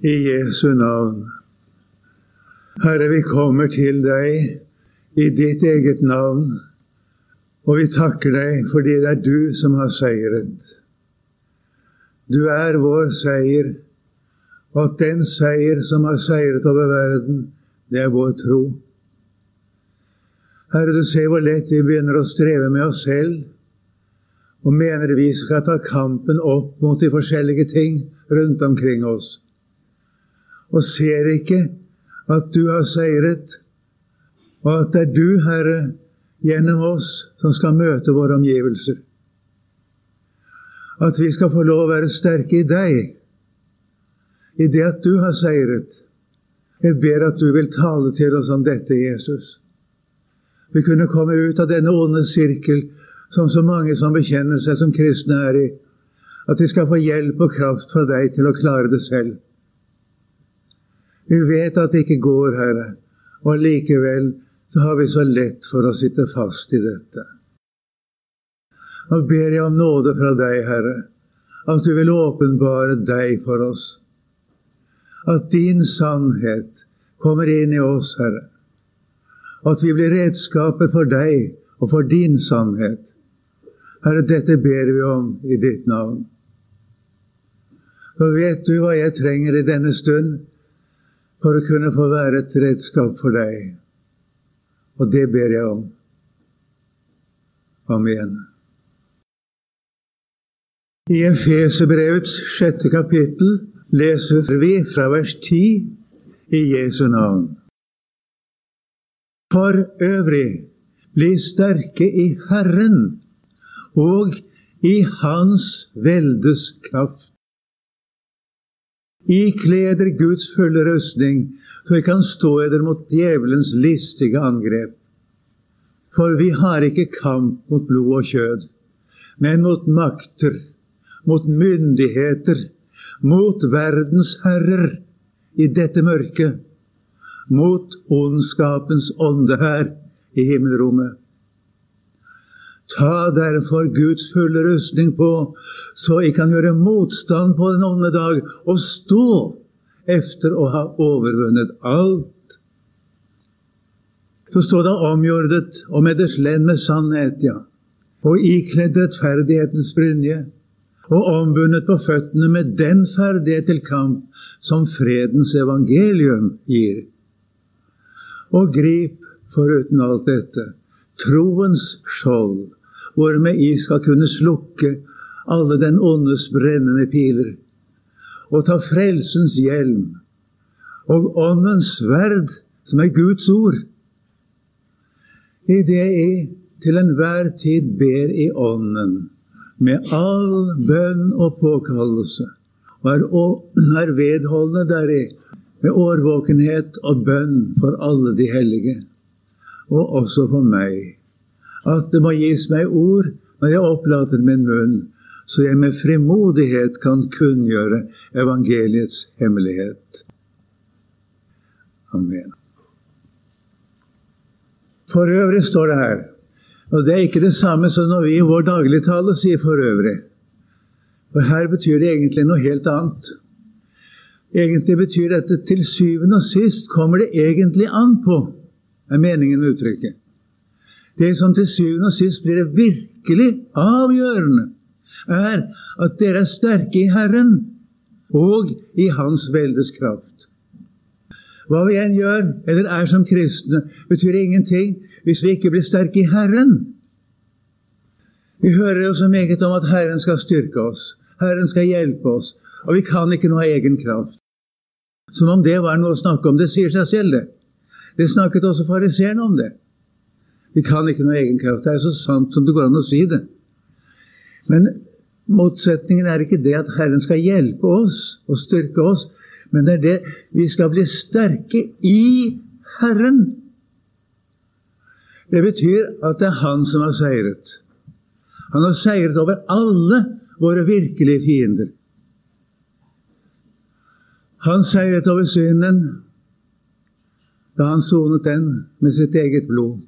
i Jesu navn. Herre, vi kommer til deg i ditt eget navn, og vi takker deg fordi det er du som har seiret. Du er vår seier, og at den seier som har seiret over verden, det er vår tro. Herre, du ser hvor lett vi begynner å streve med oss selv og mener vi skal ta kampen opp mot de forskjellige ting rundt omkring oss og ser ikke at du har seiret, og at det er du, Herre, gjennom oss som skal møte våre omgivelser. At vi skal få lov å være sterke i deg, i det at du har seiret. Jeg ber at du vil tale til oss om dette, Jesus. Vi kunne komme ut av denne onde sirkel som så mange som bekjenner seg som kristne er i. At de skal få hjelp og kraft fra deg til å klare det selv. Vi vet at det ikke går, Herre, og allikevel så har vi så lett for å sitte fast i dette. Nå ber jeg om nåde fra deg, Herre, at du vil åpenbare deg for oss. At din sannhet kommer inn i oss, Herre. At vi blir redskaper for deg og for din sannhet. Herre, dette ber vi om i ditt navn. Nå vet du hva jeg trenger i denne stund? For å kunne få være et redskap for deg. Og det ber jeg om. Amen. I Efeserbrevets sjette kapittel leser vi fra vers 10 i Jesu navn. For øvrig, bli sterke i Herren og i Hans veldes kraft. Ikle dere Guds fulle rustning, så vi kan stå eder mot djevelens listige angrep. For vi har ikke kamp mot blod og kjød, men mot makter, mot myndigheter, mot verdens herrer i dette mørket, mot ondskapens ånde her i himmelrommet. Ta derfor Guds fulle rustning på, så I kan gjøre motstand på den onde dag, og stå efter å ha overvunnet alt. Så står det omgjordet og med dess lend med sannhet, ja, og ikledd rettferdighetens brynje, og ombundet på føttene med den ferdighet til kamp som fredens evangelium gir. Og grip, foruten alt dette, troens skjold hvormed I skal kunne slukke alle den åndes brennende piler, og ta frelsens hjelm og åndens sverd, som er Guds ord, i det I til enhver tid ber i ånden, med all bønn og påkallelse, og er vedholdende deri, med årvåkenhet og bønn for alle de hellige, og også for meg at det må gis meg ord når jeg opplater min munn, så jeg med frimodighet kan kunngjøre evangeliets hemmelighet. Amen. For øvrig står det her, og det er ikke det samme som når vi i vår dagligtale sier for øvrig. For her betyr det egentlig noe helt annet. Egentlig betyr dette til syvende og sist kommer det egentlig an på, er meningen med uttrykket. Det som til syvende og sist blir det virkelig avgjørende, er at dere er sterke i Herren og i Hans veldes kraft. Hva vi enn gjør eller er som kristne, betyr ingenting hvis vi ikke blir sterke i Herren. Vi hører jo så meget om at Herren skal styrke oss, Herren skal hjelpe oss, og vi kan ikke noe av egen kraft. Som om det var noe å snakke om. Det sier seg selv, det. Det snakket også fariseerne om det. Vi kan ikke noe egen kraft. Det er så sant som det går an å si det. Men motsetningen er ikke det at Herren skal hjelpe oss og styrke oss, men det er det vi skal bli sterke i Herren. Det betyr at det er Han som har seiret. Han har seiret over alle våre virkelige fiender. Han seiret over synden da han sonet den med sitt eget blod.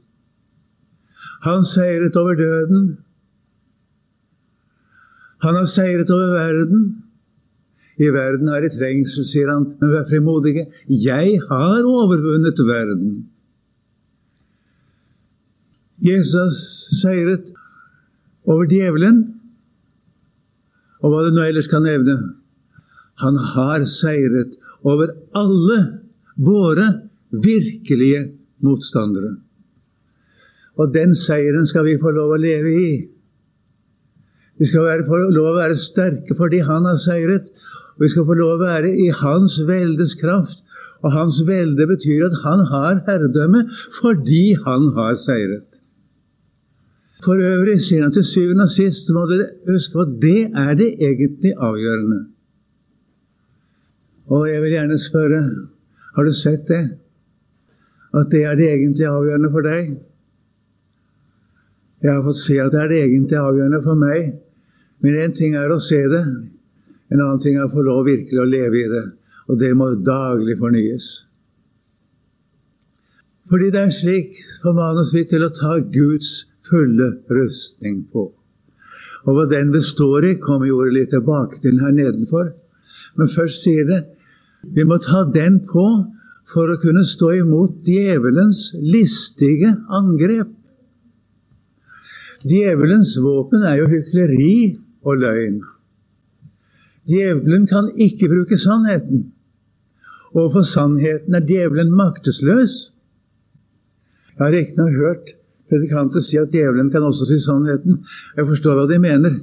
Han seiret over døden. Han har seiret over verden I verden er det trengsel, sier han, men vær frimodige. Jeg har overvunnet verden. Jesus seiret over djevelen, og hva det nå ellers kan nevne. Han har seiret over alle våre virkelige motstandere. Og den seieren skal vi få lov å leve i. Vi skal være, få lov å være sterke fordi Han har seiret. Og vi skal få lov å være i Hans veldes kraft. Og Hans velde betyr at Han har herredømme fordi Han har seiret. For øvrig, sier han til syvende og sist, må dere huske på at det er det egentlig avgjørende. Og jeg vil gjerne spørre har du sett det? At det er det egentlig avgjørende for deg? Jeg har fått se at det er det egentlig avgjørende for meg. Men én ting er å se det, en annen ting er å få lov virkelig å leve i det. Og det må daglig fornyes. Fordi det er slik formanes vi til å ta Guds fulle rustning på. Og hva den består i, kommer ordet litt tilbake til her nedenfor. Men først sier det vi må ta den på for å kunne stå imot djevelens listige angrep. Djevelens våpen er jo hykleri og løgn. Djevelen kan ikke bruke sannheten. Overfor sannheten er djevelen maktesløs. Jeg har riktignok hørt predikanter si at djevelen kan også si sannheten. Jeg forstår hva de mener.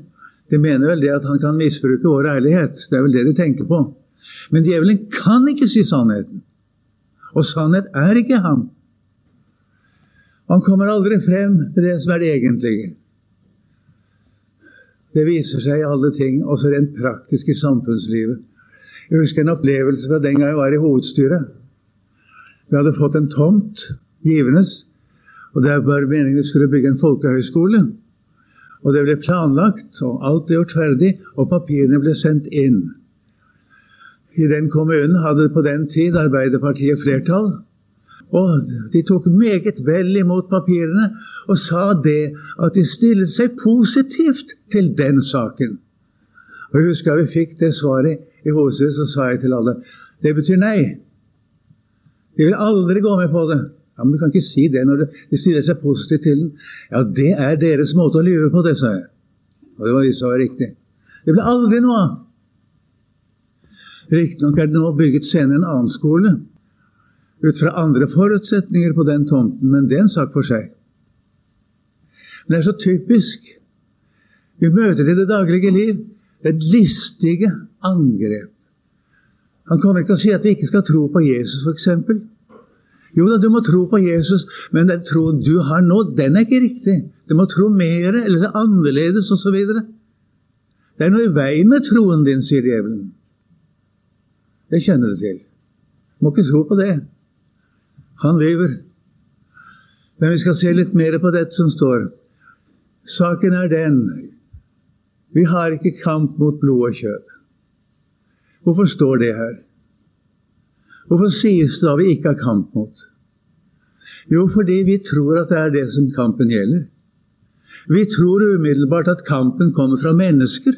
De mener vel det at han kan misbruke vår ærlighet. Det er vel det de tenker på. Men djevelen kan ikke si sannheten. Og sannhet er ikke han. Han kommer aldri frem med det som er det egentlige. Det viser seg i alle ting, også rent praktisk i samfunnslivet. Jeg husker en opplevelse fra den gang jeg var i hovedstyret. Vi hadde fått en tomt, Givenes, og det var meningen vi skulle bygge en folkehøyskole. Og det ble planlagt, og alt ble gjort ferdig, og papirene ble sendt inn. I den kommunen hadde på den tid Arbeiderpartiet flertall. Og de tok meget vel imot papirene og sa det at de stillet seg positivt til den saken. Og Jeg husker vi fikk det svaret i hovedstyret, så sa jeg til alle det betyr nei. De vil aldri gå med på det. Ja, Men du kan ikke si det når de stiller seg positivt til den. Ja, det er deres måte å lyve på, det, sa jeg. Og det var de som var riktig. Det ble aldri noe av. Riktignok er det nå bygget senere en annen skole ut fra andre forutsetninger på den tomten, men det er en sak for seg. Men det er så typisk. Vi møter det i det daglige liv. Det listige angrep. Han kommer ikke til å si at vi ikke skal tro på Jesus, f.eks. Jo da, du må tro på Jesus, men den troen du har nå, den er ikke riktig. Du må tro mer eller annerledes osv. Det er noe i veien med troen din, sier djevelen. Det kjenner du til. Du må ikke tro på det. Han lever. Men vi skal se litt mer på dette som står. Saken er den vi har ikke kamp mot blod og kjøtt. Hvorfor står det her? Hvorfor sies det at vi ikke har kamp mot? Jo, fordi vi tror at det er det som kampen gjelder. Vi tror umiddelbart at kampen kommer fra mennesker.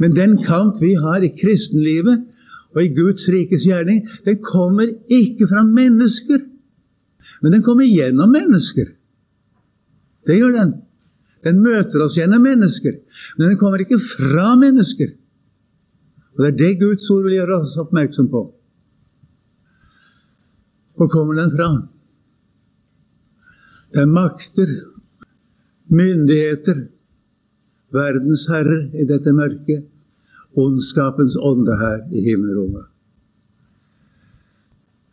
Men den kamp vi har i kristenlivet og i Guds rikes gjerning, den kommer ikke fra mennesker. Men den kommer gjennom mennesker. Det gjør den. Den møter oss gjennom mennesker. Men den kommer ikke fra mennesker. Og Det er det Guds ord vil gjøre oss oppmerksom på. Hvor kommer den fra? Det er makter, myndigheter, verdens herrer i dette mørket, ondskapens ånde her i himmelrommet.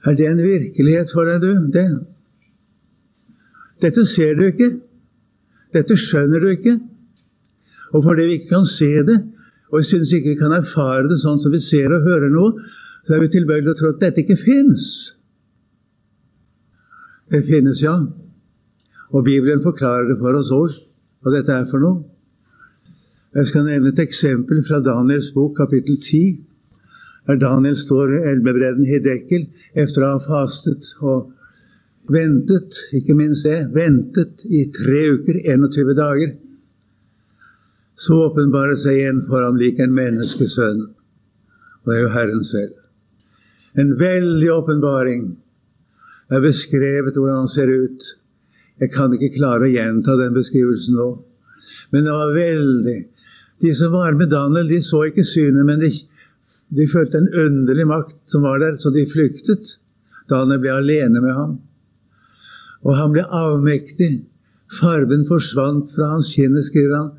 Er det en virkelighet for deg, du? Det? Dette ser du ikke. Dette skjønner du ikke. Og fordi vi ikke kan se det, og vi syns ikke vi kan erfare det sånn som vi ser og hører noe, så er vi tilbøyelige til å tro at dette ikke fins. Det finnes, ja. Og Bibelen forklarer det for oss òg, hva dette er for noe. Jeg skal nevne et eksempel fra Daniels bok, kapittel 10. Der Daniel står ved elvebredden Hidekkel etter å ha fastet og ventet, ikke minst det, ventet i tre uker, 21 dager. Så åpenbarer seg igjen for ham lik en menneskesønn. Og det er jo Herren selv. En veldig åpenbaring. Det er beskrevet hvordan han ser ut. Jeg kan ikke klare å gjenta den beskrivelsen nå. Men det var veldig. De som var med Daniel, de så ikke synet, men de, de følte en underlig makt som var der, så de flyktet. Daniel ble alene med ham. Og han ble avmektig. Farven forsvant fra hans kinn, skriver han,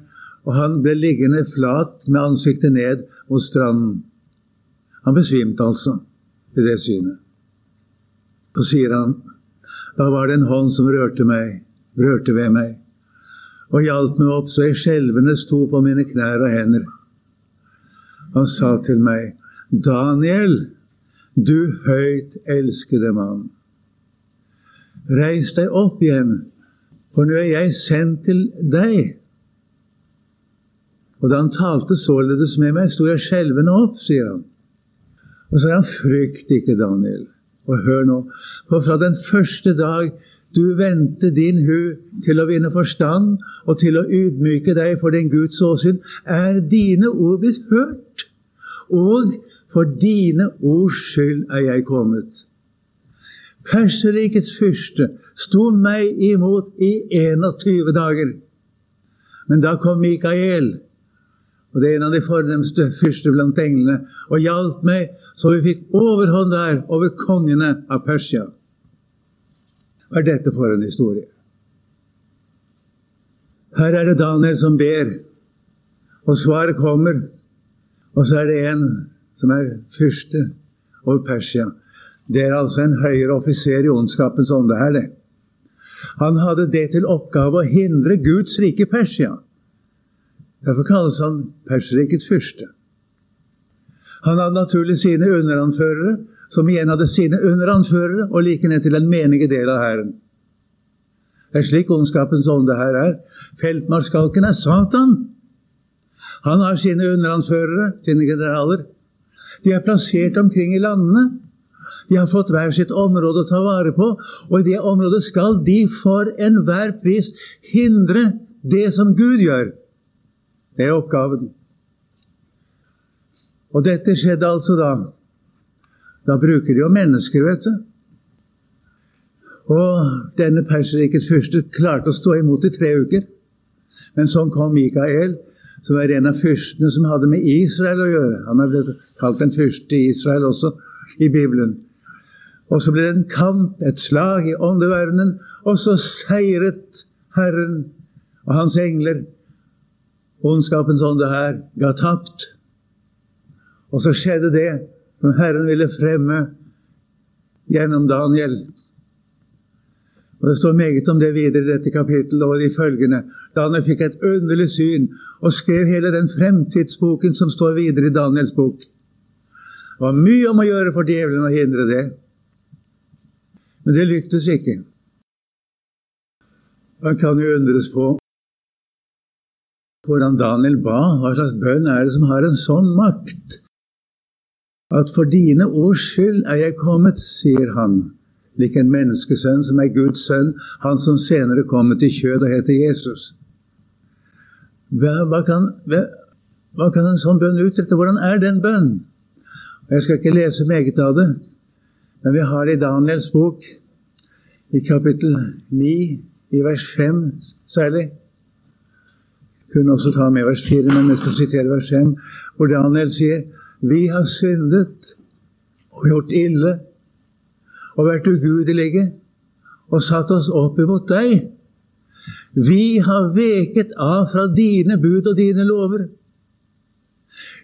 og han ble liggende flat med ansiktet ned mot stranden. Han besvimte altså i det synet. Så sier han, da var det en hånd som rørte meg, rørte ved meg, og hjalp meg opp så jeg skjelvende sto på mine knær og hender. Han sa til meg, Daniel, du høyt elskede mann. Reis deg opp igjen, for nå er jeg sendt til deg. Og da han talte således med meg, sto jeg skjelvende opp, sier han. Og så er han, frykt ikke, Daniel. Og hør nå, for fra den første dag du vendte din hu til å vinne forstand og til å ydmyke deg for din Guds åsyn, er dine ord blitt hørt. Og for dine ords skyld er jeg kommet. Perserikets fyrste sto meg imot i 21 dager. Men da kom Mikael, og det er en av de fornemste fyrste blant englene, og hjalp meg, så vi fikk overhånd der over kongene av Persia. Hva er dette for en historie? Her er det Daniel som ber, og svaret kommer. Og så er det en som er fyrste over Persia. Det er altså en høyere offiser i ondskapens ånde her, det. Han hadde det til oppgave å hindre Guds rike Persia. Derfor kalles han Perserikets fyrste. Han hadde naturlig sine underanførere, som igjen hadde sine underanførere, og like ned til den menige del av hæren. Det er slik ondskapens ånde her er. Feltmarskalken er Satan. Han har sine underanførere, sine generaler. De er plassert omkring i landene. De har fått hver sitt område å ta vare på, og i det området skal de for enhver pris hindre det som Gud gjør. Det er oppgaven. Og dette skjedde altså da. Da bruker de jo mennesker, vet du. Og denne perserikets fyrste klarte å stå imot i tre uker. Men sånn kom Mikael, som er en av fyrstene som hadde med Israel å gjøre. Han er blitt kalt en fyrste i Israel også i Bibelen. Og så ble det en kamp, et slag i åndeverdenen, og så seiret Herren og hans engler. Ondskapens ånde her ga tapt. Og så skjedde det som Herren ville fremme gjennom Daniel. Og Det står meget om det videre i dette kapittelet og de følgende. Daniel fikk et underlig syn og skrev hele den fremtidsboken som står videre i Daniels bok. Det var mye om å gjøre for djevelen å hindre det. Men det lyktes ikke. Man kan jo undres på hvordan Daniel ba. Hva slags bønn er det som har en sånn makt? At for dine års skyld er jeg kommet, sier han, lik en menneskesønn som er Guds sønn, han som senere kommer til kjød og heter Jesus. Hva, hva, kan, hva, hva kan en sånn bønn utrette? Hvordan er den bønn? Jeg skal ikke lese meget av det, men vi har det i Daniels bok, i kapittel 9, i vers 5 særlig. Jeg kunne også ta med vers 4, men jeg skal sitere vers 5, hvor Daniel sier Vi har syndet og gjort ille og vært ugudelige og satt oss opp imot deg. Vi har veket av fra dine bud og dine lover.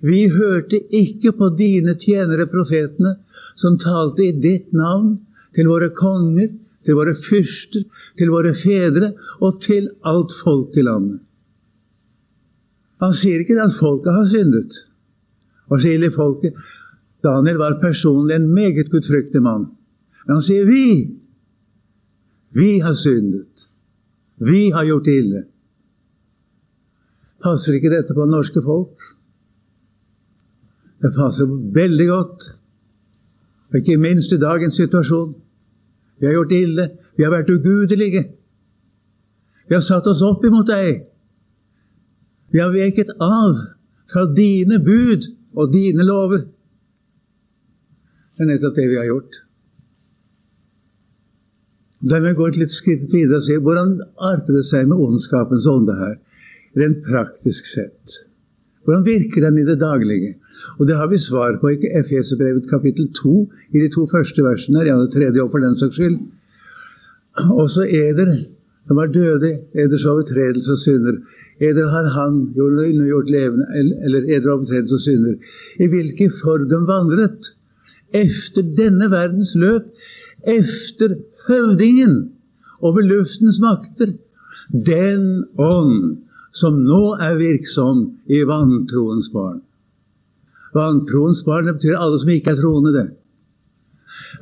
Vi hørte ikke på dine tjenere profetene, som talte i ditt navn til våre konger, til våre fyrster, til våre fedre og til alt folk i landet. Han sier ikke at folket har syndet. Og sier folket Daniel var personlig en meget gudfryktig mann. Men han sier vi. Vi har syndet. Vi har gjort ille. Passer ikke dette på det norske folk? Det passer veldig godt. Ikke minst i dagens situasjon. Vi har gjort ille. Vi har vært ugudelige. Vi har satt oss opp imot deg. Vi har veket av fra dine bud og dine lover. Det er nettopp det vi har gjort. Da må vi gå et litt skritt videre og se hvordan arter det seg med ondskapens ånde her, rent praktisk sett. Hvordan virker den i det daglige? Og det har vi svar på i Efeserbrevet kapittel 2, i de to første versene, ja, det tredje òg for den saks skyld. Og så er eder som er døde, eders overtredelse og synder. Eder har han gjort levende, eller eder overtredelse og synder. I hvilken form de vandret. Efter denne verdens løp. Efter høvdingen over luftens makter. Den ånd som nå er virksom i vantroens barn. Vantroens barn det betyr alle som ikke er troende. det.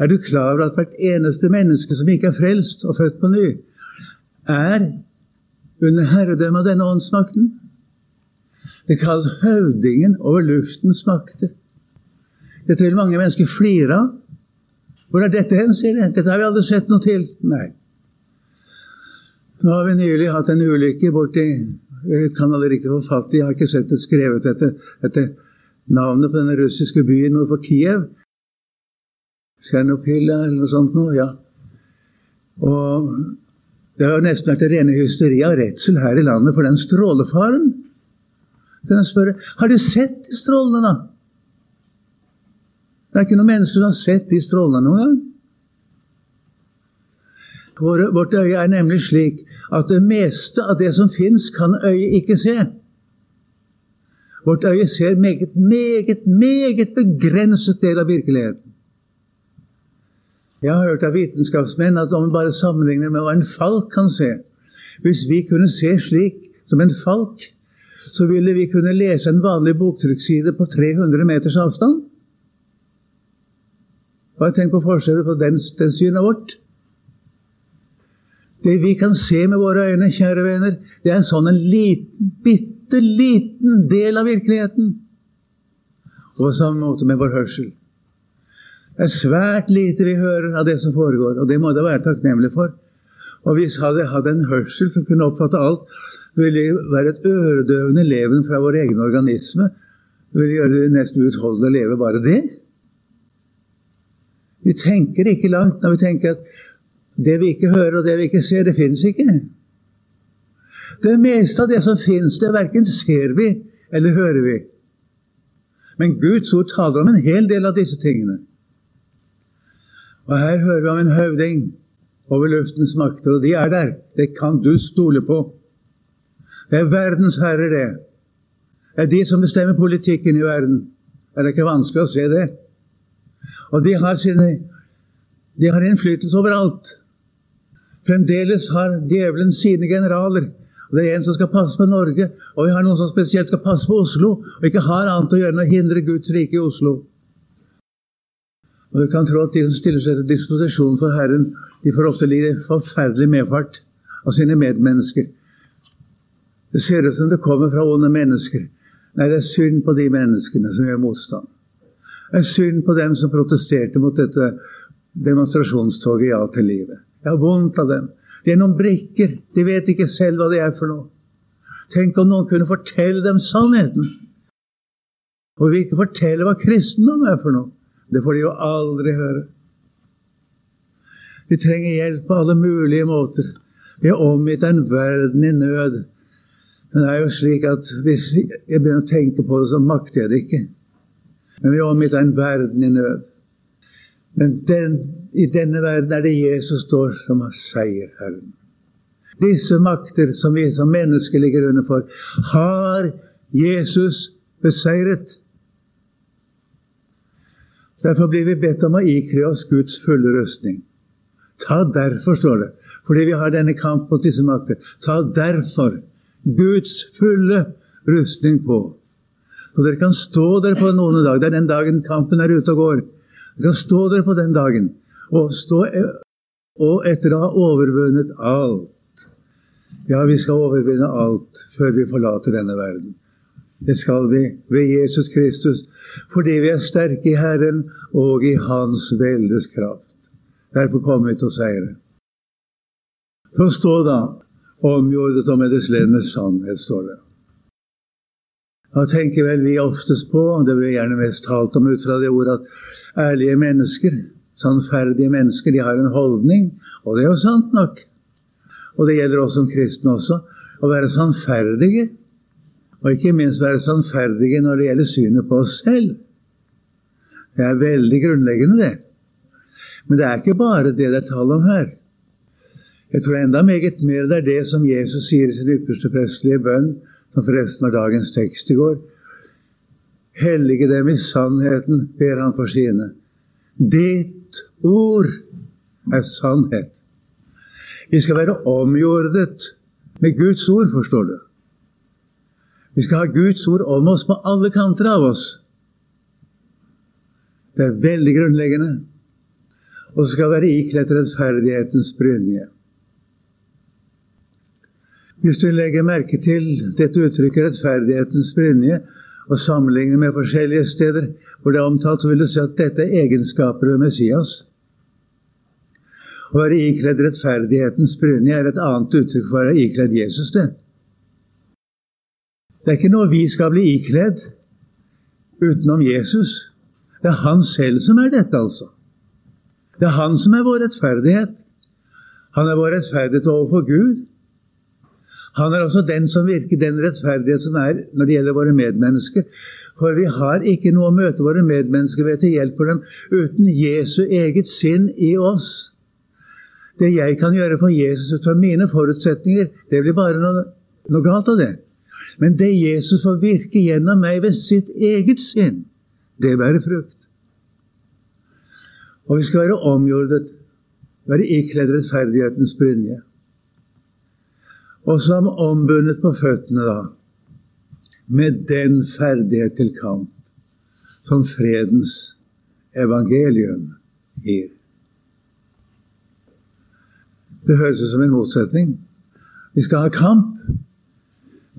Er du klar over at hvert eneste menneske som ikke er frelst og født på ny, er under herredømme av denne åndsmakten? Det kalles høvdingen over luftens makter. Dette vil mange mennesker flire av. Hvor er dette hen, sier de. Dette har vi aldri sett noe til. Nei. Nå har vi nylig hatt en ulykke borti kan aldri riktig få fatt i, jeg har ikke sett det skrevet etter, etter navnet på denne russiske byen nord for Kiev. Tsjernopil eller noe sånt noe. Ja. Og det har nesten vært det rene hysteri av redsel her i landet for den strålefaren. Kan jeg spørre, Har du sett de strålene, da? Det er ikke noen mennesker som har sett de strålene noen gang. Vårt øye er nemlig slik at det meste av det som fins, kan øyet ikke se. Vårt øye ser meget, meget, meget begrenset del av virkeligheten. Jeg har hørt av vitenskapsmenn at om vi bare sammenligner med hva en falk kan se Hvis vi kunne se slik som en falk, så ville vi kunne lese en vanlig boktrykksside på 300 meters avstand. Bare tenk på forskjellen på den, den synet vårt. Det vi kan se med våre øyne, kjære venner, det er sånn en liten, bitte liten del av virkeligheten. Og på samme måte med vår hørsel. Det er svært lite vi hører av det som foregår, og det må det være takknemlig for. Og hvis vi hadde hatt en hørsel som kunne oppfatte alt, ville det være et øredøvende leven fra vår egen organisme. Det ville gjøre det nesten uutholdelig å leve bare det. Vi tenker ikke langt når vi tenker at det vi ikke hører og det vi ikke ser, det fins ikke. Det meste av det som fins, det verken ser vi eller hører vi. Men Guds ord taler om en hel del av disse tingene. Og her hører vi om en høvding over luftens makter, og de er der. Det kan du stole på. Det er verdens herrer, det. Det er de som bestemmer politikken i verden. Er det ikke vanskelig å se det? Og de har, sine, de har innflytelse overalt. Fremdeles har djevelen sine generaler. Og Det er en som skal passe på Norge, og vi har noen som spesielt skal passe på Oslo, og ikke har annet å gjøre enn å hindre Guds rike i Oslo. Og Du kan tro at de som stiller seg til disposisjon for Herren, de får ofte lide forferdelig medfart av sine medmennesker. Det ser ut som det kommer fra onde mennesker. Nei, det er synd på de menneskene som gjør motstand. Det er synd på dem som protesterte mot dette demonstrasjonstoget Ja til livet. Jeg har vondt av dem. De er noen brikker. De vet ikke selv hva de er for noe. Tenk om noen kunne fortelle dem sannheten. Og vi ikke fortelle hva kristendom er for noe. Det får de jo aldri høre. De trenger hjelp på alle mulige måter. Vi er omgitt en verden i nød. Men det er jo slik at hvis jeg begynner å tenke på det, så makter jeg det ikke. Men vi er omgitt en verden i nød. Men den, i denne verden er det Jesus står som har seier, Herren. Disse makter som vi som mennesker ligger under for, har Jesus beseiret. Derfor blir vi bedt om å ikle oss Guds fulle rustning. Ta derfor, står det, fordi vi har denne kamp mot disse makter, ta derfor Guds fulle rustning på. Så dere kan stå der på noen dag. Det er den dagen kampen er ute og går. Dere kan stå der på den dagen og, stå, og etter å ha overvunnet alt Ja, vi skal overvinne alt før vi forlater denne verden. Det skal vi ved Jesus Kristus, fordi vi er sterke i Herren og i Hans veldes kraft. Derfor kommer vi til å seire. Så stå da omgjordet og med med sannhet, står det. Da tenker vel vi oftest på, og det blir gjerne mest talt om ut fra det ordet, at ærlige mennesker, sannferdige mennesker, de har en holdning. Og det er jo sant nok. Og det gjelder oss som kristne også. Å være sannferdige. Og ikke minst være sannferdige når det gjelder synet på oss selv. Det er veldig grunnleggende, det. Men det er ikke bare det det er tale om her. Jeg tror enda meget mer det er det som Jesus sier i sin ypperste prestelige bønn, som forresten var dagens tekst i går. Hellige dem i sannheten, ber han for sine. Ditt ord er sannhet. Vi skal være omjordet med Guds ord, forstår du. Vi skal ha Guds ord om oss på alle kanter av oss. Det er veldig grunnleggende. Og så skal være ikledd rettferdighetens brynje. Hvis du legger merke til dette uttrykket 'rettferdighetens brynje' og sammenligner med forskjellige steder hvor det er omtalt, så vil du se at dette er egenskaper ved Messias. Å være ikledd rettferdighetens brynje er et annet uttrykk for å være ikledd Jesus. Det Det er ikke noe vi skal bli ikledd utenom Jesus. Det er han selv som er dette, altså. Det er han som er vår rettferdighet. Han er vår rettferdighet overfor Gud. Han er også den som virker den rettferdighet som er når det gjelder våre medmennesker. For vi har ikke noe å møte våre medmennesker ved til hjelp for dem uten Jesu eget sinn i oss. Det jeg kan gjøre for Jesus ut fra mine forutsetninger, det blir bare noe, noe galt av det. Men det Jesus får virke gjennom meg ved sitt eget sinn, det bærer frukt. Og vi skal være omgjordet, være ikledd rettferdighetens brynje. Og som ombundet på føttene, da, med den ferdighet til kamp som fredens evangelium gir. Det høres ut som en motsetning. Vi skal ha kamp,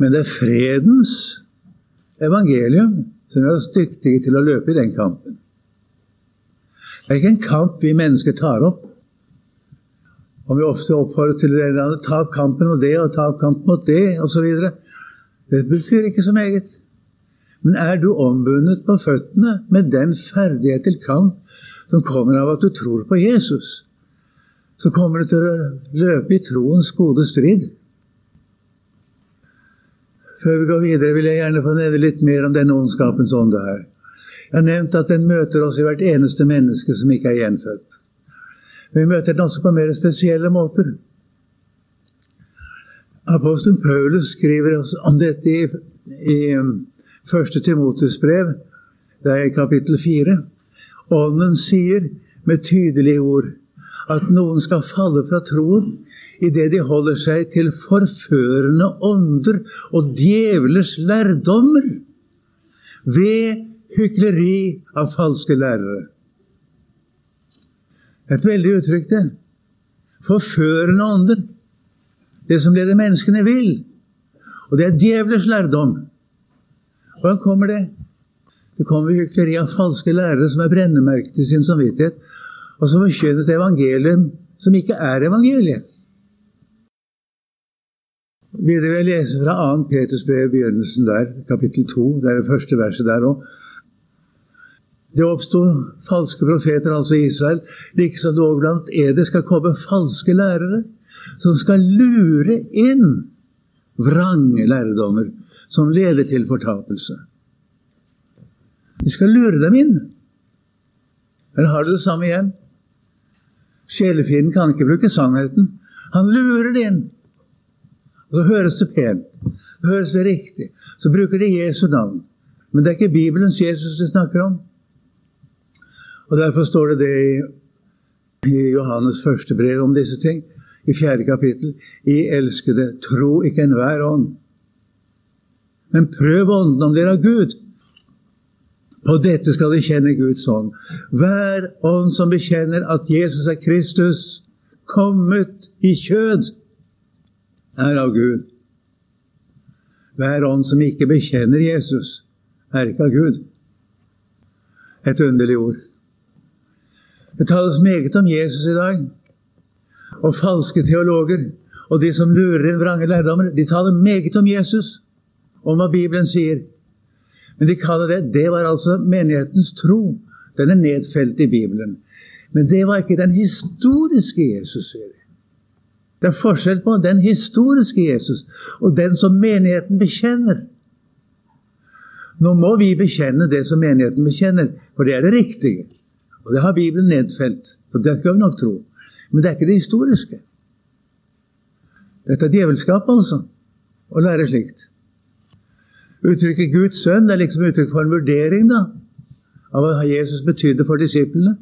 men det er fredens evangelium som gjør oss dyktige til å løpe i den kampen. Det er ikke en kamp vi mennesker tar opp. Om vi ofte oppfordrer til å ta opp kampen mot det, og ta opp kampen mot det, osv. Det betyr ikke så meget. Men er du ombundet på føttene med den ferdighet til kamp som kommer av at du tror på Jesus, så kommer du til å løpe i troens gode strid. Før vi går videre, vil jeg gjerne få nevne litt mer om denne ondskapens ånde her. Jeg har nevnt at den møter oss i hvert eneste menneske som ikke er gjenfødt. Men vi møter den også på mer spesielle måter. Apostelen Paulus skriver om dette i, i 1. Timotes Timotus brev, det er i kapittel 4. Ånden sier med tydelige ord at noen skal falle fra troen idet de holder seg til forførende ånder og djevlers lærdommer ved hykleri av falske lærere. Et veldig uttrykk, det. Forførende ånder. Det som leder menneskene vil. Og det er djevlers lærdom. Hvordan kommer det? Det kommer hykleri av falske lærere som er brennemerket i sin samvittighet, og som forkynner et evangelium som ikke er evangeliet. Videre vil jeg lese fra 2. Peters brev, begynnelsen der, kapittel 2. Det er det første verset der òg. Det oppsto falske profeter, altså Israel, liksom det òg blant eder skal komme falske lærere som skal lure inn vrange lærdommer som leder til fortapelse. De skal lure dem inn. Her har du det samme igjen. Sjelefienden kan ikke bruke sannheten. Han lurer det inn. Og så høres det pent. Så høres det riktig. Så bruker de Jesu navn. Men det er ikke Bibelens Jesus de snakker om. Og Derfor står det det i, i Johannes første brev om disse ting, i fjerde kapittel. I elskede, tro ikke enhver ånd, men prøv ånden om dere har Gud. På dette skal de kjenne Guds ånd. Hver ånd som bekjenner at Jesus er Kristus, kommet i kjød, er av Gud. Hver ånd som ikke bekjenner Jesus, er ikke av Gud. Et underlig ord. Det tales meget om Jesus i dag. Og falske teologer og de som lurer inn vrange lærdommer, de taler meget om Jesus, om hva Bibelen sier. Men de kaller det Det var altså menighetens tro. Den er nedfelt i Bibelen. Men det var ikke den historiske Jesus. sier de. Det er forskjell på den historiske Jesus og den som menigheten bekjenner. Nå må vi bekjenne det som menigheten bekjenner, for det er det riktige. Og det har Bibelen nedfelt. og Det skal vi nok tro. Men det er ikke det historiske. Dette er djevelskap, altså, å lære slikt. Uttrykket Guds sønn er liksom uttrykk for en vurdering da, av hva Jesus betydde for disiplene.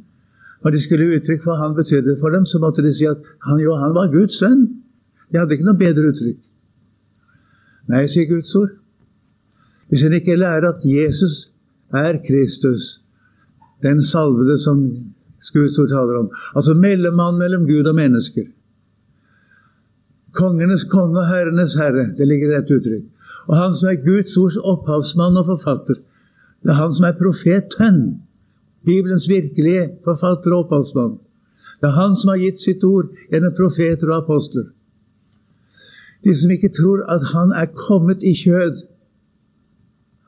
Når de skulle uttrykke hva han betydde for dem, så måtte de si at han, jo, han var Guds sønn. De hadde ikke noe bedre uttrykk. Nei, sier Guds ord. Hvis en ikke lærer at Jesus er Kristus, den salvede som Guds ord taler om, altså mellommann mellom Gud og mennesker Kongenes konge og herrenes herre, det ligger i et uttrykk. Og han som er Guds ords opphavsmann og forfatter. Det er han som er profeten. Bibelens virkelige forfatter og opphavsmann. Det er han som har gitt sitt ord gjennom profeter og apostler. De som ikke tror at han er kommet i kjød,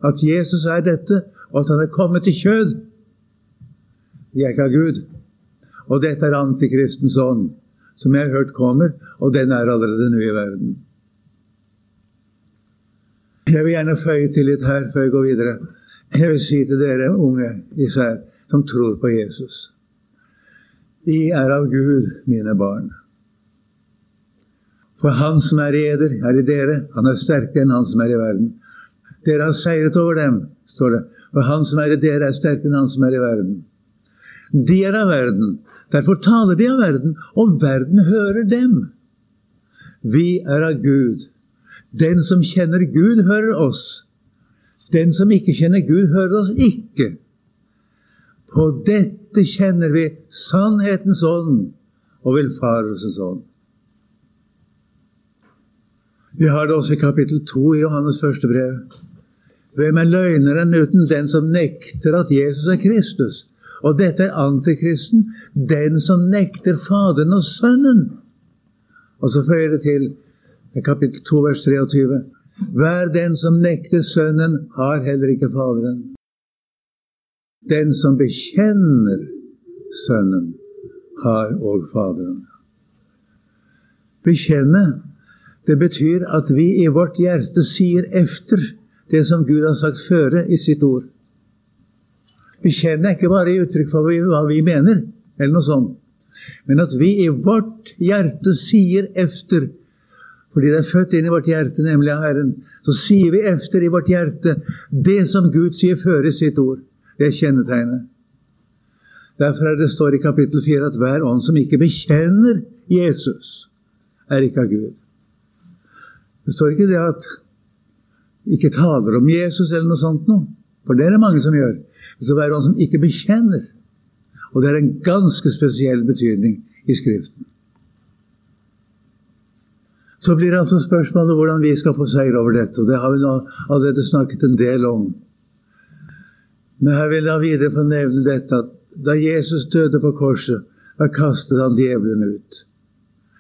at Jesus er dette, og at han er kommet i kjød, de er ikke av Gud. Og dette er antikristens ånd, som jeg har hørt kommer, og den er allerede nå i verden. Jeg vil gjerne føye til litt her før jeg går videre. Jeg vil si til dere unge især som tror på Jesus. De er av Gud, mine barn. For Han som er i eder, er i dere. Han er sterkere enn han som er i verden. Dere har seiret over dem, står det. For Han som er i dere, er sterkere enn han som er i verden. De er av verden. Derfor taler de av verden, og verden hører dem. Vi er av Gud. Den som kjenner Gud, hører oss. Den som ikke kjenner Gud, hører oss ikke. På dette kjenner vi sannhetens ånd og villfarelsens ånd. Vi har det også i kapittel 2 i Johannes første brev. Hvem er løgneren uten den som nekter at Jesus er Kristus? Og dette er antikristen, den som nekter Faderen og Sønnen. Og så føyer det til kapittel 2, vers 23. Hver den som nekter Sønnen, har heller ikke Faderen. Den som bekjenner Sønnen, har òg Faderen. Bekjenne, det betyr at vi i vårt hjerte sier efter det som Gud har sagt føre i sitt ord. Bekjenne er ikke bare i uttrykk for hva vi mener, eller noe sånt, men at vi i vårt hjerte sier efter fordi det er født inn i vårt hjerte, nemlig av Herren. Så sier vi efter i vårt hjerte det som Gud sier før i sitt ord. Det er kjennetegnet. Derfor er det står i kapittel 4 at hver ånd som ikke bekjenner Jesus, er ikke av Gud. Det står ikke det at ikke taler om Jesus eller noe sånt noe. For det er det mange som gjør. Det står hver ånd som ikke bekjenner. Og det er en ganske spesiell betydning i Skriften. Så blir altså spørsmålet hvordan vi skal få seier over dette. og Det har vi nå allerede snakket en del om. Men her vil jeg videre få nevne dette at da Jesus døde på korset, da kastet han djevelen ut.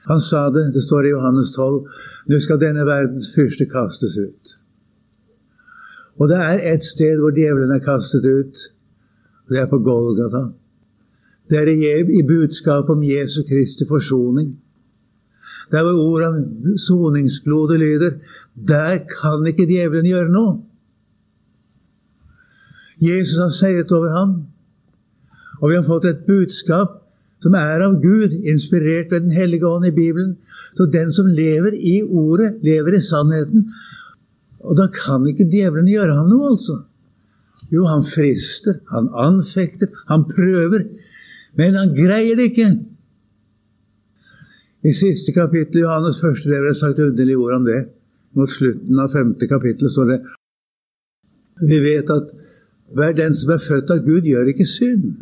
Han sa det, det står i Johannes 12, nå skal denne verdens fyrste kastes ut. Og det er et sted hvor djevelen er kastet ut, og det er på Golgata. Det er i budskapet om Jesu Kristi forsoning. Der hvor ordet om soningsblodet lyder, der kan ikke djevelen gjøre noe. Jesus har seiret over ham. Og vi har fått et budskap som er av Gud, inspirert ved Den hellige ånd i Bibelen. Så den som lever i ordet, lever i sannheten. Og da kan ikke djevelen gjøre ham noe, altså. Jo, han frister, han anfekter, han prøver. Men han greier det ikke. I siste kapittel i Johannes første brev er det sagt underlige ord om det. Mot slutten av femte kapittel står det Vi vet at hver den som er født av Gud, gjør ikke synd.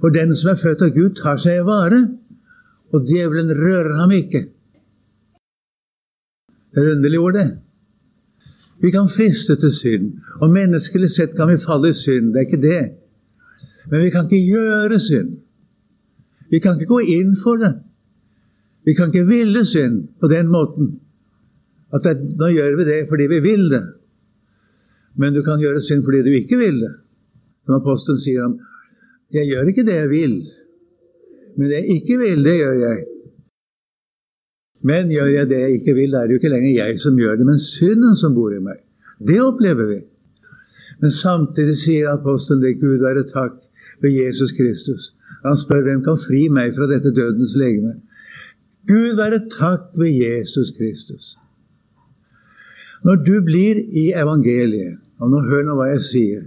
For den som er født av Gud, tar seg i vare, og djevelen rører ham ikke. Det er underlig ord, det. Vi kan friste til synd, og menneskelig sett kan vi falle i synd. Det er ikke det. Men vi kan ikke gjøre synd. Vi kan ikke gå inn for det. Vi kan ikke ville synd på den måten at det, nå gjør vi det fordi vi vil det. Men du kan gjøre synd fordi du ikke vil det. Som apostelen sier om 'Jeg gjør ikke det jeg vil, men det jeg ikke vil, det gjør jeg'. Men gjør jeg det jeg ikke vil, det er jo ikke lenger jeg som gjør det, men synden som bor i meg. Det opplever vi. Men samtidig sier apostelen det, Gud være takk ved Jesus Kristus. Han spør hvem kan fri meg fra dette dødens legeme. Gud være takk ved Jesus Kristus. Når du blir i evangeliet, og nå hør nå hva jeg sier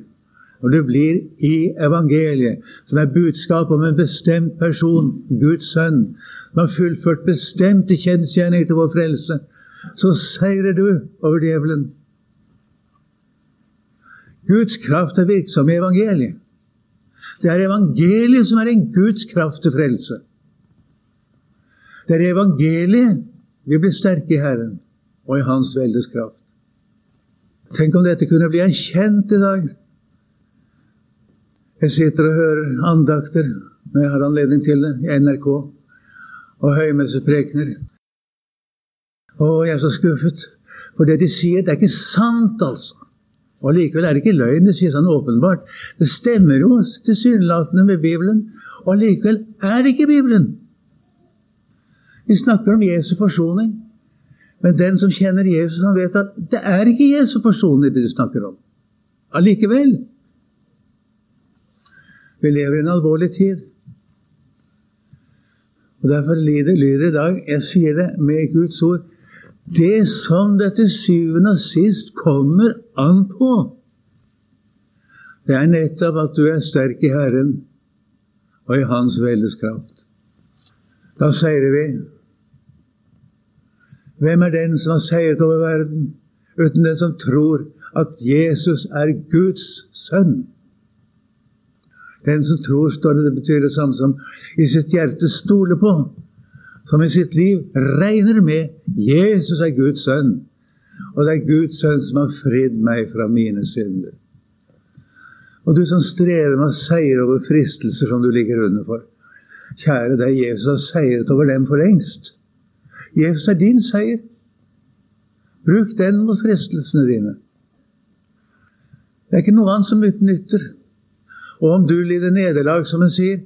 Når du blir i evangeliet, som er budskap om en bestemt person, Guds sønn, som har fullført bestemte kjensgjerninger til vår frelse, så seirer du over djevelen. Guds kraft er virksom i evangeliet. Det er evangeliet som er en Guds kraft til frelse. Det er evangeliet vi blir sterke i Herren og i Hans veldes kraft. Tenk om dette kunne bli erkjent i dag. Jeg sitter og hører andakter når jeg har anledning til det, i NRK, og høymesseprekener. Å, jeg er så skuffet. For det de sier, det er ikke sant, altså. Og likevel er det ikke løgn. De sier sånn åpenbart. Det stemmer jo tilsynelatende med Bibelen. Og allikevel er det ikke Bibelen. Vi snakker om Jesu forsoning. Men den som kjenner Jesus, han vet at det er ikke Jesu forsoning det du snakker om. Allikevel. Vi lever i en alvorlig tid. Og Derfor lyder det i dag, jeg sier det med Guds ord, det som det til syvende og sist kommer an på, det er nettopp at du er sterk i Herren og i Hans veldes kraft. Da seirer vi. Hvem er den som har seiret over verden, uten den som tror at Jesus er Guds sønn? Den som tror, står det, det betyr det samme som i sitt hjerte stoler på, som i sitt liv regner med Jesus er Guds sønn. Og det er Guds sønn som har fridd meg fra mine synder. Og du som strever med å seire over fristelser som du ligger under for. Kjære deg, Jesus har seiret over dem for lengst. Jesus er din seier. Bruk den mot fristelsene dine. Det er ikke noe annet som utnytter. Og om du lider nederlag, som en sier,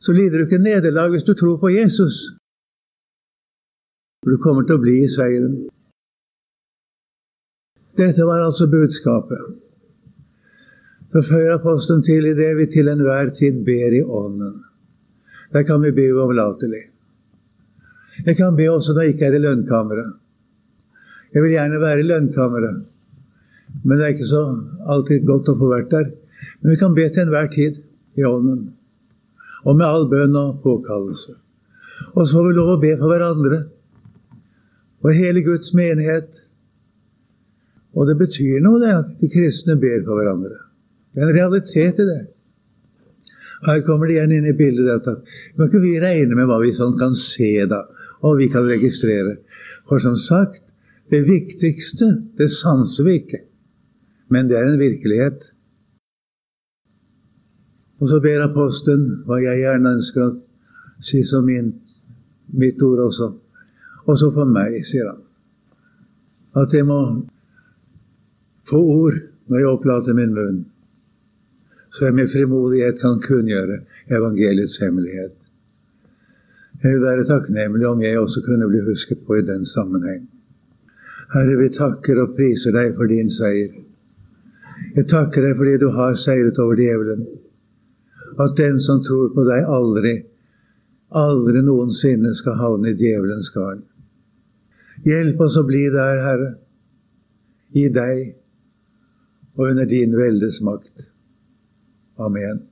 så lider du ikke nederlag hvis du tror på Jesus. For du kommer til å bli i seieren. Dette var altså budskapet. Så føyer apostelen til i det vi til enhver tid ber i Ånden. Der kan vi be uavlatelig. Jeg kan be også når jeg ikke er i lønnkammeret. Jeg vil gjerne være i lønnkammeret, men det er ikke så alltid godt å få vært der. Men vi kan be til enhver tid i ånden, og med all bønn og påkallelse. Og så får vi lov å be for hverandre og hele Guds menighet. Og det betyr noe, det, at de kristne ber for hverandre. Det er en realitet i det. Her kommer det igjen inn i bildet dette. må ikke vi regne med hva vi sånn kan se, da og vi kan registrere. For som sagt, det viktigste, det sanser vi ikke. Men det er en virkelighet. Og så ber apostelen hva jeg gjerne ønsker å si som min, mitt ord også. Også for meg, sier han. At jeg må få ord når jeg opplater min munn, så jeg med frimodighet kan kunngjøre evangeliets hemmelighet. Jeg vil være takknemlig om jeg også kunne bli husket på i den sammenheng. Herre, vi takker og priser deg for din seier. Jeg takker deg fordi du har seiret over djevelen. At den som tror på deg, aldri, aldri noensinne skal havne i djevelens garn. Hjelp oss å bli der, Herre, i deg og under din veldes makt. Amen.